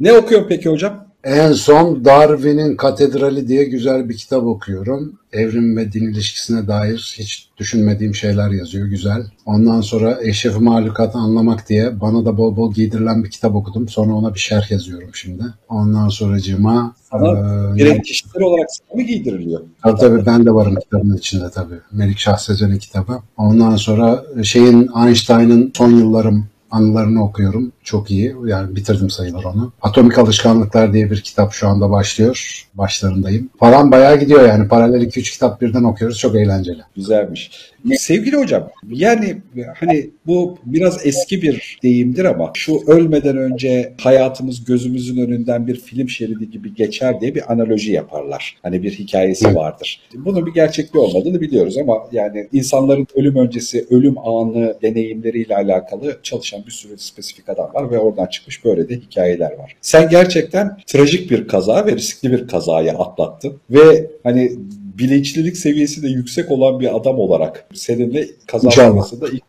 Ne okuyorsun peki hocam? En son Darwin'in Katedrali diye güzel bir kitap okuyorum. Evrim ve din ilişkisine dair hiç düşünmediğim şeyler yazıyor. Güzel. Ondan sonra Eşref Mahlukat'ı anlamak diye bana da bol bol giydirilen bir kitap okudum. Sonra ona bir şerh yazıyorum şimdi. Ondan sonra cima Sana e, direkt kişisel olarak sana mı giydiriliyor? Tabii tabii ben de varım kitabın içinde tabii. Melik Şahsezen'in kitabı. Ondan sonra şeyin Einstein'ın Son Yıllarım anılarını okuyorum. Çok iyi. Yani bitirdim sayılır onu. Atomik Alışkanlıklar diye bir kitap şu anda başlıyor. Başlarındayım. Falan bayağı gidiyor yani. Paralel 2-3 kitap birden okuyoruz. Çok eğlenceli. Güzelmiş. Sevgili hocam yani hani bu biraz eski bir deyimdir ama şu ölmeden önce hayatımız gözümüzün önünden bir film şeridi gibi geçer diye bir analoji yaparlar. Hani bir hikayesi vardır. Bunun bir gerçekliği olmadığını biliyoruz ama yani insanların ölüm öncesi ölüm anı deneyimleriyle alakalı çalışan bir sürü spesifik adam var ve oradan çıkmış böyle de hikayeler var. Sen gerçekten trajik bir kaza ve riskli bir kazaya atlattın ve hani bilinçlilik seviyesi de yüksek olan bir adam olarak seninle kazanmasında ilk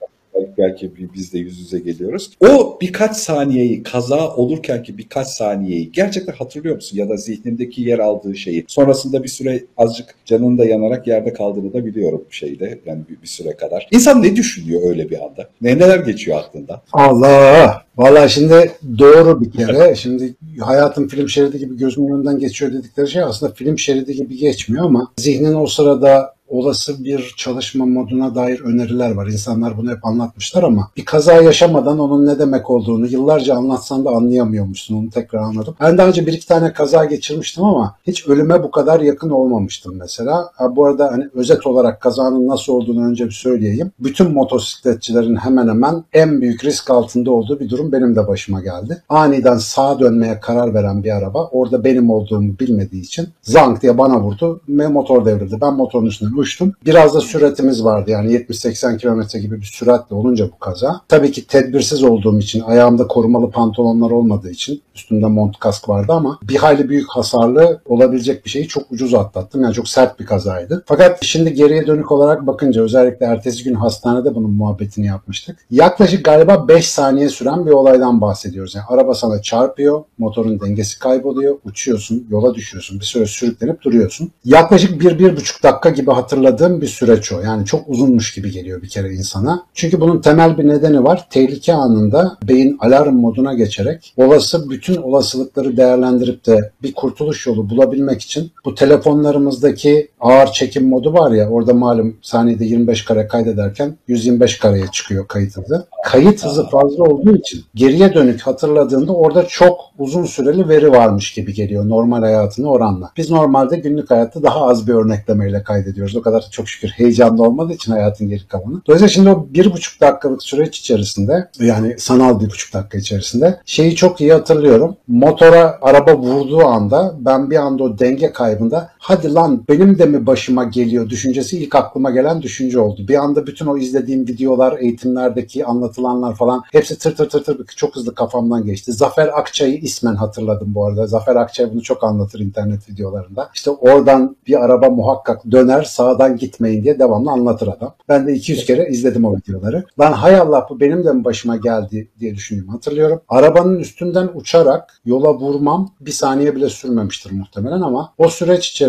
belki biz de yüz yüze geliyoruz. O birkaç saniyeyi kaza olurken ki birkaç saniyeyi gerçekten hatırlıyor musun? Ya da zihnindeki yer aldığı şeyi. Sonrasında bir süre azıcık canın da yanarak yerde kaldığını da biliyorum şeyde yani bir, bir süre kadar. İnsan ne düşünüyor öyle bir anda? Ne neler geçiyor aklında? Allah! Valla şimdi doğru bir kere. Şimdi hayatın film şeridi gibi gözümün önünden geçiyor dedikleri şey aslında film şeridi gibi geçmiyor ama zihnin o sırada olası bir çalışma moduna dair öneriler var. İnsanlar bunu hep anlatmışlar ama bir kaza yaşamadan onun ne demek olduğunu yıllarca anlatsan da anlayamıyormuşsun. Onu tekrar anladım. Ben daha önce bir iki tane kaza geçirmiştim ama hiç ölüme bu kadar yakın olmamıştım mesela. Ha, bu arada hani özet olarak kazanın nasıl olduğunu önce bir söyleyeyim. Bütün motosikletçilerin hemen hemen en büyük risk altında olduğu bir durum benim de başıma geldi. Aniden sağa dönmeye karar veren bir araba orada benim olduğumu bilmediği için zank diye bana vurdu ve motor devrildi. Ben motorun üstünden uçtum. Biraz da süratimiz vardı yani 70-80 kilometre gibi bir süratle olunca bu kaza. Tabii ki tedbirsiz olduğum için ayağımda korumalı pantolonlar olmadığı için üstümde mont kask vardı ama bir hayli büyük hasarlı olabilecek bir şeyi çok ucuz atlattım. Yani çok sert bir kazaydı. Fakat şimdi geriye dönük olarak bakınca özellikle ertesi gün hastanede bunun muhabbetini yapmıştık. Yaklaşık galiba 5 saniye süren bir olaydan bahsediyoruz. Yani araba sana çarpıyor, motorun dengesi kayboluyor, uçuyorsun, yola düşüyorsun, bir süre sürüklenip duruyorsun. Yaklaşık 1-1,5 dakika gibi hatırladığım bir süreç o. Yani çok uzunmuş gibi geliyor bir kere insana. Çünkü bunun temel bir nedeni var. Tehlike anında beyin alarm moduna geçerek olası bütün olasılıkları değerlendirip de bir kurtuluş yolu bulabilmek için bu telefonlarımızdaki ağır çekim modu var ya orada malum saniyede 25 kare kaydederken 125 kareye çıkıyor kayıt hızı. Kayıt hızı fazla olduğu için geriye dönük hatırladığında orada çok uzun süreli veri varmış gibi geliyor normal hayatına oranla. Biz normalde günlük hayatta daha az bir örneklemeyle kaydediyoruz. O kadar çok şükür heyecanlı olmadığı için hayatın geri kalanı. Dolayısıyla şimdi o bir buçuk dakikalık süreç içerisinde yani sanal bir buçuk dakika içerisinde şeyi çok iyi hatırlıyorum. Motora araba vurduğu anda ben bir anda o denge kaybında hadi lan benim de mi başıma geliyor düşüncesi ilk aklıma gelen düşünce oldu. Bir anda bütün o izlediğim videolar, eğitimlerdeki anlatılanlar falan hepsi tır tır tır tır çok hızlı kafamdan geçti. Zafer Akçay'ı ismen hatırladım bu arada. Zafer Akçay bunu çok anlatır internet videolarında. İşte oradan bir araba muhakkak döner sağdan gitmeyin diye devamlı anlatır adam. Ben de 200 kere izledim o videoları. Lan hay Allah bu benim de mi başıma geldi diye düşündüm hatırlıyorum. Arabanın üstünden uçarak yola vurmam bir saniye bile sürmemiştir muhtemelen ama o süreç içerisinde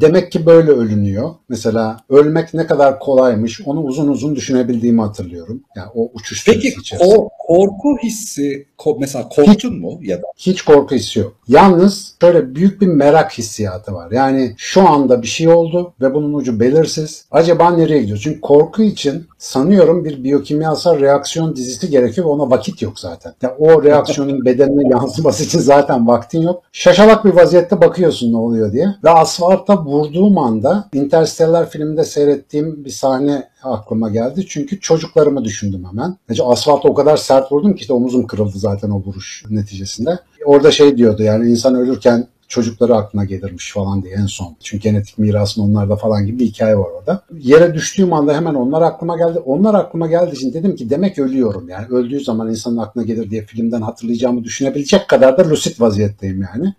demek ki böyle ölünüyor. Mesela ölmek ne kadar kolaymış onu uzun uzun düşünebildiğimi hatırlıyorum. Yani o uçuş Peki içerisinde. o korku hissi mesela korktun hiç, mu ya da? Hiç korku hissi yok. Yalnız şöyle büyük bir merak hissiyatı var. Yani şu anda bir şey oldu ve bunun ucu belirsiz. Acaba nereye gidiyor? Çünkü korku için sanıyorum bir biyokimyasal reaksiyon dizisi gerekiyor ve ona vakit yok zaten. Yani o reaksiyonun bedenine yansıması için zaten vaktin yok. Şaşalak bir vaziyette bakıyorsun ne oluyor diye. Ve asfalta vurduğum anda Interstellar filminde seyrettiğim bir sahne aklıma geldi. Çünkü çocuklarımı düşündüm hemen. Yani asfalta o kadar sert vurdum ki işte omuzum kırıldı zaten o vuruş neticesinde. Orada şey diyordu yani insan ölürken çocukları aklına gelirmiş falan diye en son. Çünkü genetik mirasın onlarda falan gibi bir hikaye var orada. Yere düştüğüm anda hemen onlar aklıma geldi. Onlar aklıma geldiği için dedim ki demek ölüyorum yani. Öldüğü zaman insanın aklına gelir diye filmden hatırlayacağımı düşünebilecek kadar da lucid vaziyetteyim yani.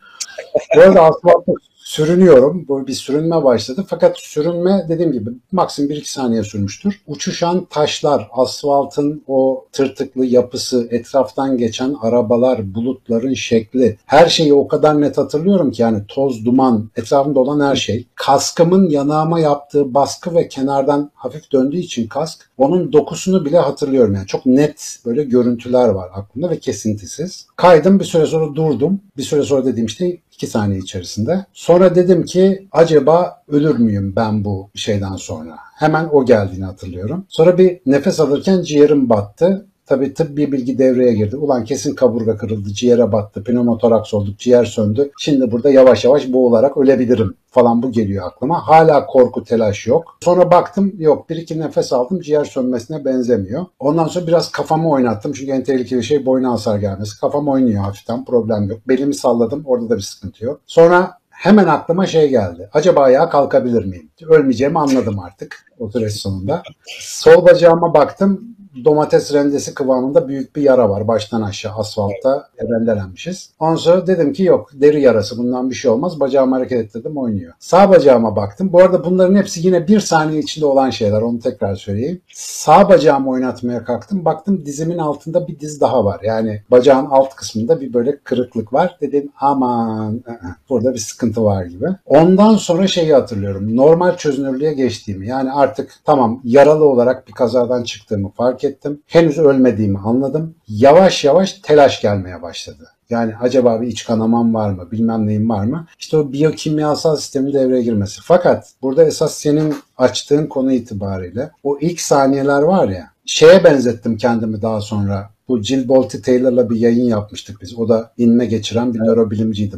Bu arada asfaltta sürünüyorum. Böyle bir sürünme başladı. Fakat sürünme dediğim gibi maksimum 1-2 saniye sürmüştür. Uçuşan taşlar, asfaltın o tırtıklı yapısı, etraftan geçen arabalar, bulutların şekli. Her şeyi o kadar net hatırlıyorum ki yani toz, duman, etrafımda olan her şey. Kaskımın yanağıma yaptığı baskı ve kenardan hafif döndüğü için kask onun dokusunu bile hatırlıyorum. Yani çok net böyle görüntüler var aklımda ve kesintisiz. Kaydım bir süre sonra durdum. Bir süre sonra dediğim işte 2 saniye içerisinde. Sonra dedim ki acaba ölür müyüm ben bu şeyden sonra? Hemen o geldiğini hatırlıyorum. Sonra bir nefes alırken ciğerim battı. Tabii tıbbi bilgi devreye girdi. Ulan kesin kaburga kırıldı, ciğere battı, pneumotoraks olduk, ciğer söndü. Şimdi burada yavaş yavaş boğularak ölebilirim falan bu geliyor aklıma. Hala korku telaş yok. Sonra baktım yok bir iki nefes aldım ciğer sönmesine benzemiyor. Ondan sonra biraz kafamı oynattım. Çünkü en tehlikeli şey boyuna hasar gelmesi. Kafam oynuyor hafiften problem yok. Belimi salladım orada da bir sıkıntı yok. Sonra hemen aklıma şey geldi. Acaba ayağa kalkabilir miyim? Ölmeyeceğimi anladım artık o süreç sonunda. Sol bacağıma baktım domates rendesi kıvamında büyük bir yara var baştan aşağı asfaltta rendelenmişiz. Ondan sonra dedim ki yok deri yarası bundan bir şey olmaz. Bacağımı hareket ettirdim oynuyor. Sağ bacağıma baktım. Bu arada bunların hepsi yine bir saniye içinde olan şeyler onu tekrar söyleyeyim. Sağ bacağımı oynatmaya kalktım. Baktım dizimin altında bir diz daha var. Yani bacağın alt kısmında bir böyle kırıklık var. Dedim aman ı-ı, burada bir sıkıntı var gibi. Ondan sonra şeyi hatırlıyorum. Normal çözünürlüğe geçtiğimi yani artık tamam yaralı olarak bir kazadan çıktığımı fark ettim. Henüz ölmediğimi anladım. Yavaş yavaş telaş gelmeye başladı. Yani acaba bir iç kanamam var mı, bilmem neyim var mı? İşte o biyokimyasal sistemin devreye girmesi. Fakat burada esas senin açtığın konu itibariyle o ilk saniyeler var ya, şeye benzettim kendimi daha sonra bu Jill Bolte Taylor'la bir yayın yapmıştık biz. O da inme geçiren bir nörobilimciydi.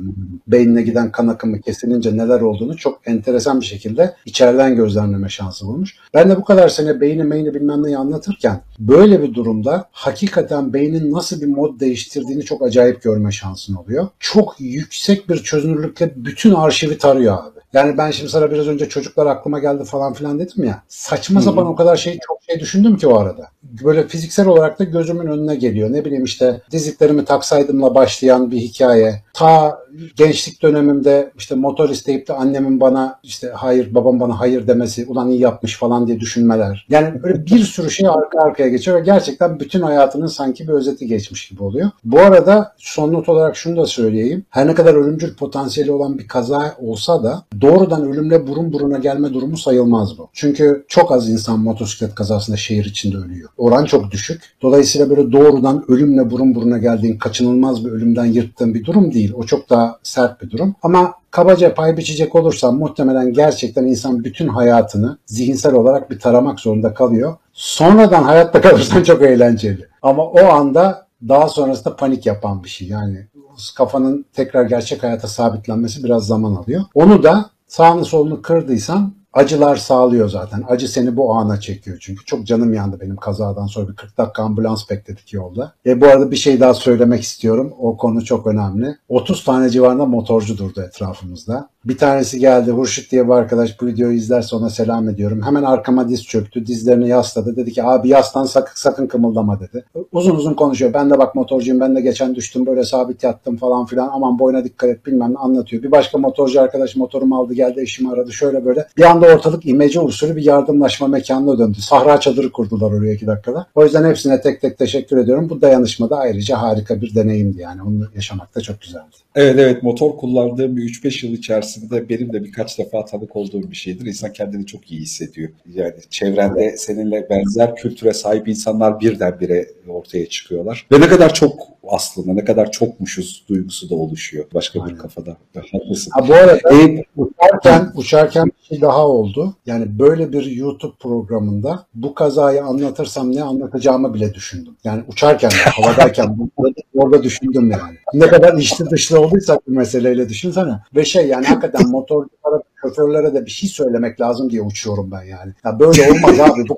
Beynine giden kan akımı kesilince neler olduğunu çok enteresan bir şekilde içeriden gözlemleme şansı bulmuş. Ben de bu kadar sene beyni meyni bilmem neyi anlatırken böyle bir durumda hakikaten beynin nasıl bir mod değiştirdiğini çok acayip görme şansın oluyor. Çok yüksek bir çözünürlükle bütün arşivi tarıyor abi. Yani ben şimdi sana biraz önce çocuklar aklıma geldi falan filan dedim ya. Saçma sapan o kadar şey çok şey düşündüm ki o arada. Böyle fiziksel olarak da gözümün önüne geliyor. Ne bileyim işte diziklerimi taksaydımla başlayan bir hikaye. Ta gençlik dönemimde işte motor isteyip de annemin bana işte hayır babam bana hayır demesi ulan iyi yapmış falan diye düşünmeler. Yani böyle bir sürü şey arka arkaya geçiyor ve gerçekten bütün hayatının sanki bir özeti geçmiş gibi oluyor. Bu arada son not olarak şunu da söyleyeyim. Her ne kadar ölümcül potansiyeli olan bir kaza olsa da doğrudan ölümle burun buruna gelme durumu sayılmaz bu. Çünkü çok az insan motosiklet kazasında şehir içinde ölüyor. Oran çok düşük. Dolayısıyla böyle doğrudan ölümle burun buruna geldiğin kaçınılmaz bir ölümden yırttığın bir durum değil. O çok daha sert bir durum. Ama kabaca pay biçecek olursam muhtemelen gerçekten insan bütün hayatını zihinsel olarak bir taramak zorunda kalıyor. Sonradan hayatta kalırsan çok eğlenceli. Ama o anda daha sonrasında panik yapan bir şey. Yani kafanın tekrar gerçek hayata sabitlenmesi biraz zaman alıyor. Onu da sağını solunu kırdıysan acılar sağlıyor zaten. Acı seni bu ana çekiyor çünkü. Çok canım yandı benim kazadan sonra bir 40 dakika ambulans bekledik yolda. E bu arada bir şey daha söylemek istiyorum. O konu çok önemli. 30 tane civarında motorcu durdu etrafımızda. Bir tanesi geldi Hurşit diye bir arkadaş bu videoyu izlerse ona selam ediyorum. Hemen arkama diz çöktü. Dizlerini yasladı. Dedi ki abi yastan sakın, sakın kımıldama dedi. Uzun uzun konuşuyor. Ben de bak motorcuyum. Ben de geçen düştüm böyle sabit yattım falan filan. Aman boyuna dikkat et bilmem ne anlatıyor. Bir başka motorcu arkadaş motorumu aldı geldi eşimi aradı. Şöyle böyle. Bir anda ortalık imece usulü bir yardımlaşma mekanına döndü. Sahra çadırı kurdular oraya iki dakikada. O yüzden hepsine tek tek teşekkür ediyorum. Bu dayanışmada ayrıca harika bir deneyimdi yani. Onu yaşamak da çok güzeldi. Evet evet motor kullandığım bir 3-5 yıl içerisinde benim de birkaç defa tanık olduğum bir şeydir. İnsan kendini çok iyi hissediyor. Yani çevrende seninle benzer kültüre sahip insanlar birdenbire ortaya çıkıyorlar. Ve ne kadar çok aslında ne kadar çokmuşuz duygusu da oluşuyor başka Aynen. bir kafada. Haklısın. Ha bu arada uçarken, uçarken bir şey daha oldu. Yani böyle bir YouTube programında bu kazayı anlatırsam ne anlatacağımı bile düşündüm. Yani uçarken, havadayken orada düşündüm yani. Ne kadar içli dışlı olduysak bu meseleyle düşünsene. Ve şey yani hakikaten motorculara, şoförlere de bir şey söylemek lazım diye uçuyorum ben yani. Ya böyle olmaz abi. Bu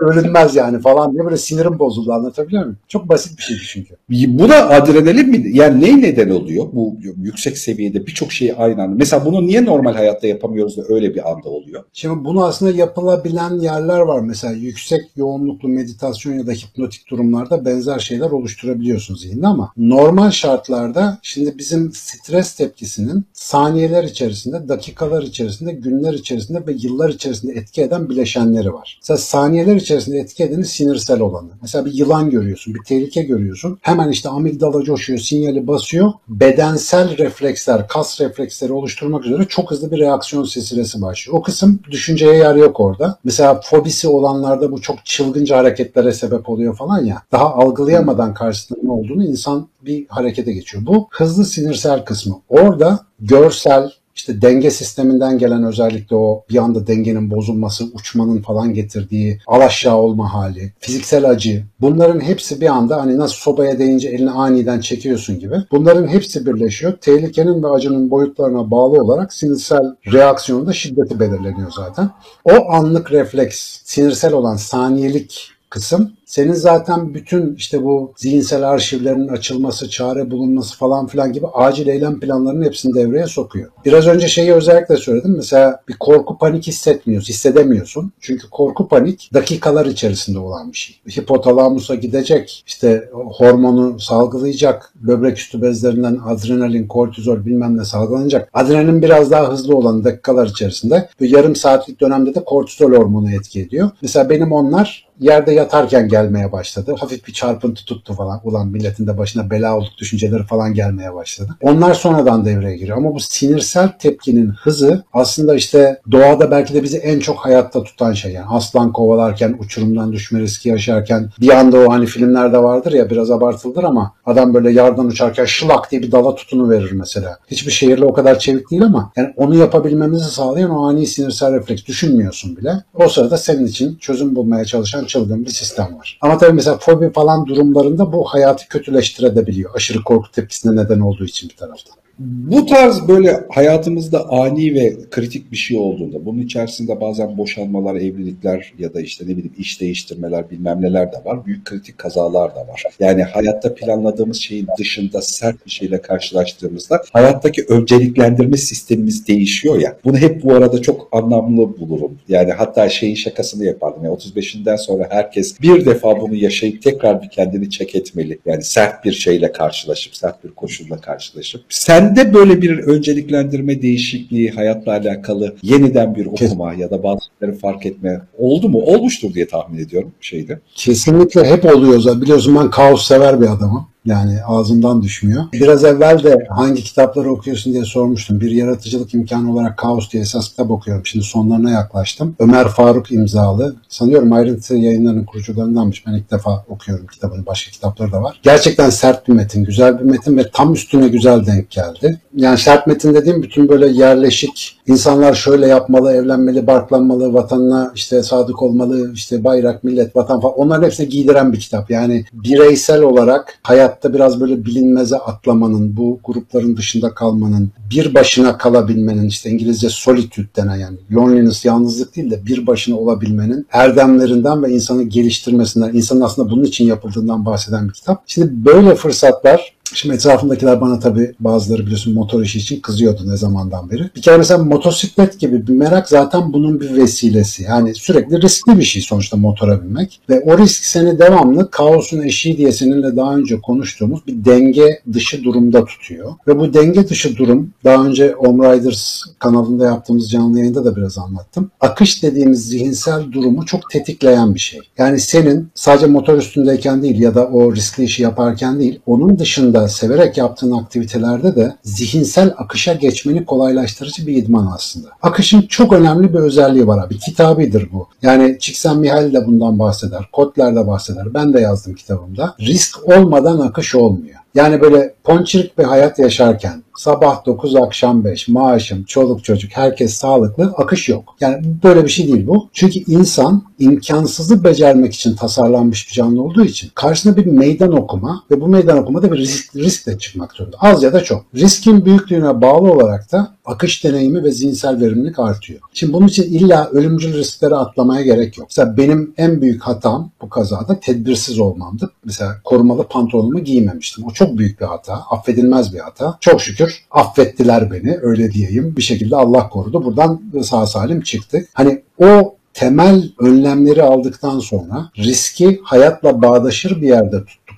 ölünmez yani falan diye böyle sinirim bozuldu anlatabiliyor muyum? Çok basit bir şeydi çünkü. Bu da adrenalin mi? Yani ne neden oluyor? Bu yüksek seviyede birçok şeyi aynı anda. Mesela bunu niye normal hayatta yapamıyoruz da öyle bir anda oluyor? Şimdi bunu aslında yapılabilen yerler var. Mesela yüksek yoğunluklu meditasyon ya da hipnotik durumlarda benzer şeyler oluşturabiliyorsun zihinde ama normal şartlarda şimdi bizim stres tepkisinin saniyeler içerisinde, dakikalar içerisinde, günler içerisinde ve yıllar içerisinde etki eden bileşenleri var. Mesela saniyeler içerisinde etki edeni sinirsel olanı. Mesela bir yılan görüyorsun, bir tehlike görüyorsun. Hemen işte amigdala coşuyor, sinyali basıyor. Bedensel refleksler, kas refleksleri oluşturmak üzere çok hızlı bir reaksiyon silsilesi başlıyor. O kısım düşünceye yer yok orada. Mesela fobisi olanlarda bu çok çılgınca hareketlere sebep oluyor falan ya. Daha algılayamadan karşısında ne olduğunu insan bir harekete geçiyor. Bu hızlı sinirsel kısmı. Orada görsel, işte denge sisteminden gelen özellikle o bir anda dengenin bozulması, uçmanın falan getirdiği alaşağı olma hali, fiziksel acı bunların hepsi bir anda hani nasıl sobaya değince elini aniden çekiyorsun gibi. Bunların hepsi birleşiyor. Tehlikenin ve acının boyutlarına bağlı olarak sinirsel reaksiyonda şiddeti belirleniyor zaten. O anlık refleks, sinirsel olan saniyelik kısım senin zaten bütün işte bu zihinsel arşivlerin açılması, çare bulunması falan filan gibi acil eylem planlarının hepsini devreye sokuyor. Biraz önce şeyi özellikle söyledim. Mesela bir korku panik hissetmiyorsun, hissedemiyorsun. Çünkü korku panik dakikalar içerisinde olan bir şey. Hipotalamusa gidecek, işte hormonu salgılayacak, böbrek üstü bezlerinden adrenalin, kortizol bilmem ne salgılanacak. Adrenalin biraz daha hızlı olan dakikalar içerisinde. Bu yarım saatlik dönemde de kortizol hormonu etki ediyor. Mesela benim onlar yerde yatarken gelmeye başladı. Hafif bir çarpıntı tuttu falan. Ulan milletin de başına bela olduk düşünceleri falan gelmeye başladı. Onlar sonradan devreye giriyor. Ama bu sinirsel tepkinin hızı aslında işte doğada belki de bizi en çok hayatta tutan şey. Yani aslan kovalarken, uçurumdan düşme riski yaşarken bir anda o hani filmlerde vardır ya biraz abartıldır ama adam böyle yardan uçarken şılak diye bir dala tutunu verir mesela. Hiçbir şehirle o kadar çevik değil ama yani onu yapabilmemizi sağlayan o ani sinirsel refleks düşünmüyorsun bile. O sırada senin için çözüm bulmaya çalışan çılgın bir sistem var. Ama tabii mesela fobi falan durumlarında bu hayatı kötüleştirebiliyor. Aşırı korku tepkisine neden olduğu için bir taraftan. Bu tarz böyle hayatımızda ani ve kritik bir şey olduğunda bunun içerisinde bazen boşanmalar, evlilikler ya da işte ne bileyim iş değiştirmeler bilmem neler de var. Büyük kritik kazalar da var. Yani hayatta planladığımız şeyin dışında sert bir şeyle karşılaştığımızda hayattaki önceliklendirme sistemimiz değişiyor ya. Bunu hep bu arada çok anlamlı bulurum. Yani hatta şeyin şakasını yapardım. Yani 35'inden sonra herkes bir defa bunu yaşayıp tekrar bir kendini çek etmeli. Yani sert bir şeyle karşılaşıp, sert bir koşulla karşılaşıp. Sen Sende böyle bir önceliklendirme değişikliği hayatla alakalı yeniden bir okuma ya da bazı şeyleri fark etme oldu mu? Olmuştur diye tahmin ediyorum şeyde. Kesinlikle hep oluyor. Biliyorsun ben kaos sever bir adamım. Yani ağzımdan düşmüyor. Biraz evvel de hangi kitapları okuyorsun diye sormuştum. Bir yaratıcılık imkanı olarak Kaos diye esas kitap okuyorum. Şimdi sonlarına yaklaştım. Ömer Faruk imzalı. Sanıyorum ayrıntı yayınlarının kurucularındanmış. Ben ilk defa okuyorum kitabını. Başka kitapları da var. Gerçekten sert bir metin, güzel bir metin ve tam üstüne güzel denk geldi. Yani sert metin dediğim bütün böyle yerleşik insanlar şöyle yapmalı, evlenmeli, barklanmalı, vatanına işte sadık olmalı, işte bayrak, millet, vatan falan onların hepsini giydiren bir kitap. Yani bireysel olarak hayat hayatta biraz böyle bilinmeze atlamanın, bu grupların dışında kalmanın, bir başına kalabilmenin, işte İngilizce solitude denen yani loneliness, yalnızlık değil de bir başına olabilmenin erdemlerinden ve insanı geliştirmesinden, insanın aslında bunun için yapıldığından bahseden bir kitap. Şimdi böyle fırsatlar Şimdi etrafımdakiler bana tabii bazıları biliyorsun motor işi için kızıyordu ne zamandan beri. Bir kere mesela motosiklet gibi bir merak zaten bunun bir vesilesi. Yani sürekli riskli bir şey sonuçta motora binmek. Ve o risk seni devamlı kaosun eşiği diye seninle daha önce konuştuğumuz bir denge dışı durumda tutuyor. Ve bu denge dışı durum daha önce Om Riders kanalında yaptığımız canlı yayında da biraz anlattım. Akış dediğimiz zihinsel durumu çok tetikleyen bir şey. Yani senin sadece motor üstündeyken değil ya da o riskli işi yaparken değil onun dışında severek yaptığın aktivitelerde de zihinsel akışa geçmeni kolaylaştırıcı bir idman aslında. Akışın çok önemli bir özelliği var abi. Kitabidir bu. Yani Csikszentmihalyi de bundan bahseder. Kotler de bahseder. Ben de yazdım kitabımda. Risk olmadan akış olmuyor. Yani böyle ponçirik bir hayat yaşarken sabah 9 akşam 5 maaşım, çoluk çocuk herkes sağlıklı akış yok. Yani böyle bir şey değil bu. Çünkü insan imkansızı becermek için tasarlanmış bir canlı olduğu için karşısına bir meydan okuma ve bu meydan okumada bir risk, riskle çıkmak zorunda. Az ya da çok. Riskin büyüklüğüne bağlı olarak da akış deneyimi ve zihinsel verimlilik artıyor. Şimdi bunun için illa ölümcül risklere atlamaya gerek yok. Mesela benim en büyük hatam bu kazada tedbirsiz olmamdı. Mesela korumalı pantolonumu giymemiştim. O çok büyük bir hata. Affedilmez bir hata. Çok şükür affettiler beni öyle diyeyim. Bir şekilde Allah korudu. Buradan sağ salim çıktık. Hani o temel önlemleri aldıktan sonra riski hayatla bağdaşır bir yerde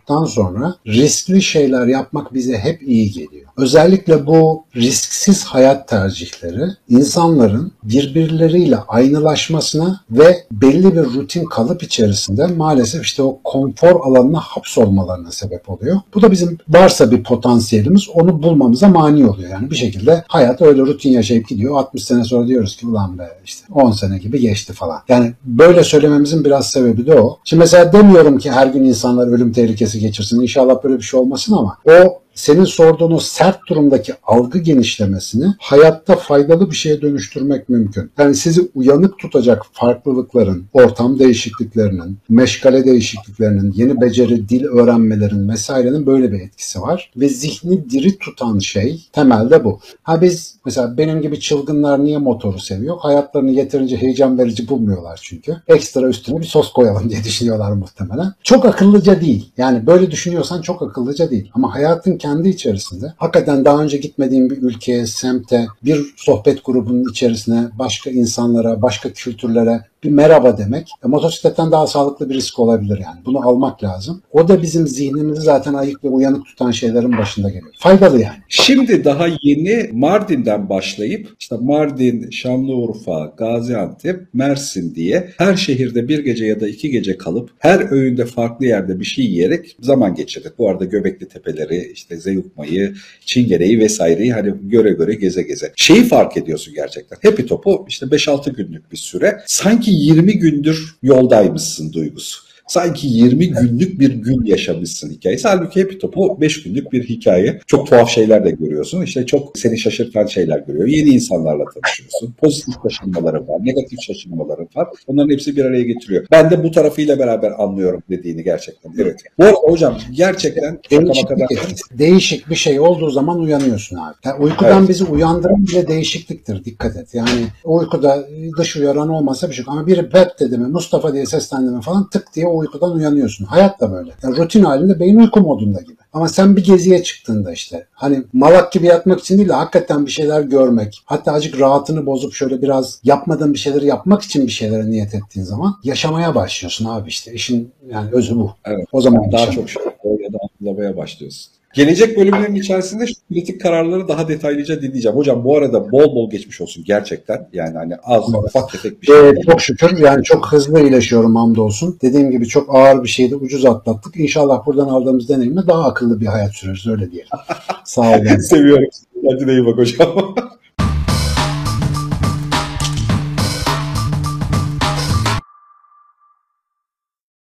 tuttuktan sonra riskli şeyler yapmak bize hep iyi geliyor. Özellikle bu risksiz hayat tercihleri insanların birbirleriyle aynılaşmasına ve belli bir rutin kalıp içerisinde maalesef işte o konfor alanına hapsolmalarına sebep oluyor. Bu da bizim varsa bir potansiyelimiz onu bulmamıza mani oluyor. Yani bir şekilde hayat öyle rutin yaşayıp gidiyor. 60 sene sonra diyoruz ki ulan be işte 10 sene gibi geçti falan. Yani böyle söylememizin biraz sebebi de o. Şimdi mesela demiyorum ki her gün insanlar ölüm tehlikesi geçirsin. İnşallah böyle bir şey olmasın ama o senin sorduğun o sert durumdaki algı genişlemesini hayatta faydalı bir şeye dönüştürmek mümkün. Yani sizi uyanık tutacak farklılıkların, ortam değişikliklerinin, meşgale değişikliklerinin, yeni beceri, dil öğrenmelerin vesairenin böyle bir etkisi var. Ve zihni diri tutan şey temelde bu. Ha biz mesela benim gibi çılgınlar niye motoru seviyor? Hayatlarını yeterince heyecan verici bulmuyorlar çünkü. Ekstra üstüne bir sos koyalım diye düşünüyorlar muhtemelen. Çok akıllıca değil. Yani böyle düşünüyorsan çok akıllıca değil. Ama hayatın kendi içerisinde. Hakikaten daha önce gitmediğim bir ülkeye, semte, bir sohbet grubunun içerisine, başka insanlara, başka kültürlere bir merhaba demek. E, motosikletten daha sağlıklı bir risk olabilir yani. Bunu almak lazım. O da bizim zihnimizi zaten ayık ve uyanık tutan şeylerin başında geliyor. Faydalı yani. Şimdi daha yeni Mardin'den başlayıp işte Mardin, Şanlıurfa, Gaziantep, Mersin diye her şehirde bir gece ya da iki gece kalıp her öğünde farklı yerde bir şey yiyerek zaman geçirdik. Bu arada Göbekli Tepeleri, işte Zeyukmayı, Çingene'yi vesaireyi hani göre göre geze geze. Şeyi fark ediyorsun gerçekten. Happy Top'u işte 5-6 günlük bir süre sanki 20 gündür yoldaymışsın duygusu sanki 20 günlük bir gün yaşamışsın hikayesi. Halbuki Happy Top'u 5 günlük bir hikaye. Çok tuhaf şeyler de görüyorsun. İşte çok seni şaşırtan şeyler görüyor. Yeni insanlarla tanışıyorsun. Pozitif şaşırmaları var, negatif şaşırmaları var. Onların hepsi bir araya getiriyor. Ben de bu tarafıyla beraber anlıyorum dediğini gerçekten. Evet. Bu arada hocam gerçekten değişik, kadar... bir, değişik bir şey olduğu zaman uyanıyorsun abi. Yani uykudan evet. bizi uyandıran bile değişikliktir. Dikkat et. Yani uykuda dış uyaran olmasa bir şey. Ama biri Pep dedi mi, Mustafa diye seslendi mi falan tık diye uykudan uyanıyorsun. Hayat da böyle. Yani rutin halinde beyin uyku modunda gibi. Ama sen bir geziye çıktığında işte hani malak gibi yatmak için değil de hakikaten bir şeyler görmek. Hatta azıcık rahatını bozup şöyle biraz yapmadığın bir şeyleri yapmak için bir şeylere niyet ettiğin zaman yaşamaya başlıyorsun abi işte. İşin yani özü bu. Evet. O zaman daha çok şey ya da hatırlamaya başlıyorsun. Gelecek bölümlerin içerisinde şu politik kararları daha detaylıca dinleyeceğim. Hocam bu arada bol bol geçmiş olsun gerçekten. Yani hani az ufak tefek bir şey. Ee, çok şükür yani çok hızlı iyileşiyorum hamdolsun. Dediğim gibi çok ağır bir şeydi ucuz atlattık. İnşallah buradan aldığımız deneyimle daha akıllı bir hayat süreriz öyle diyelim. Sağ olun. Seviyorum. Kendine iyi bak hocam.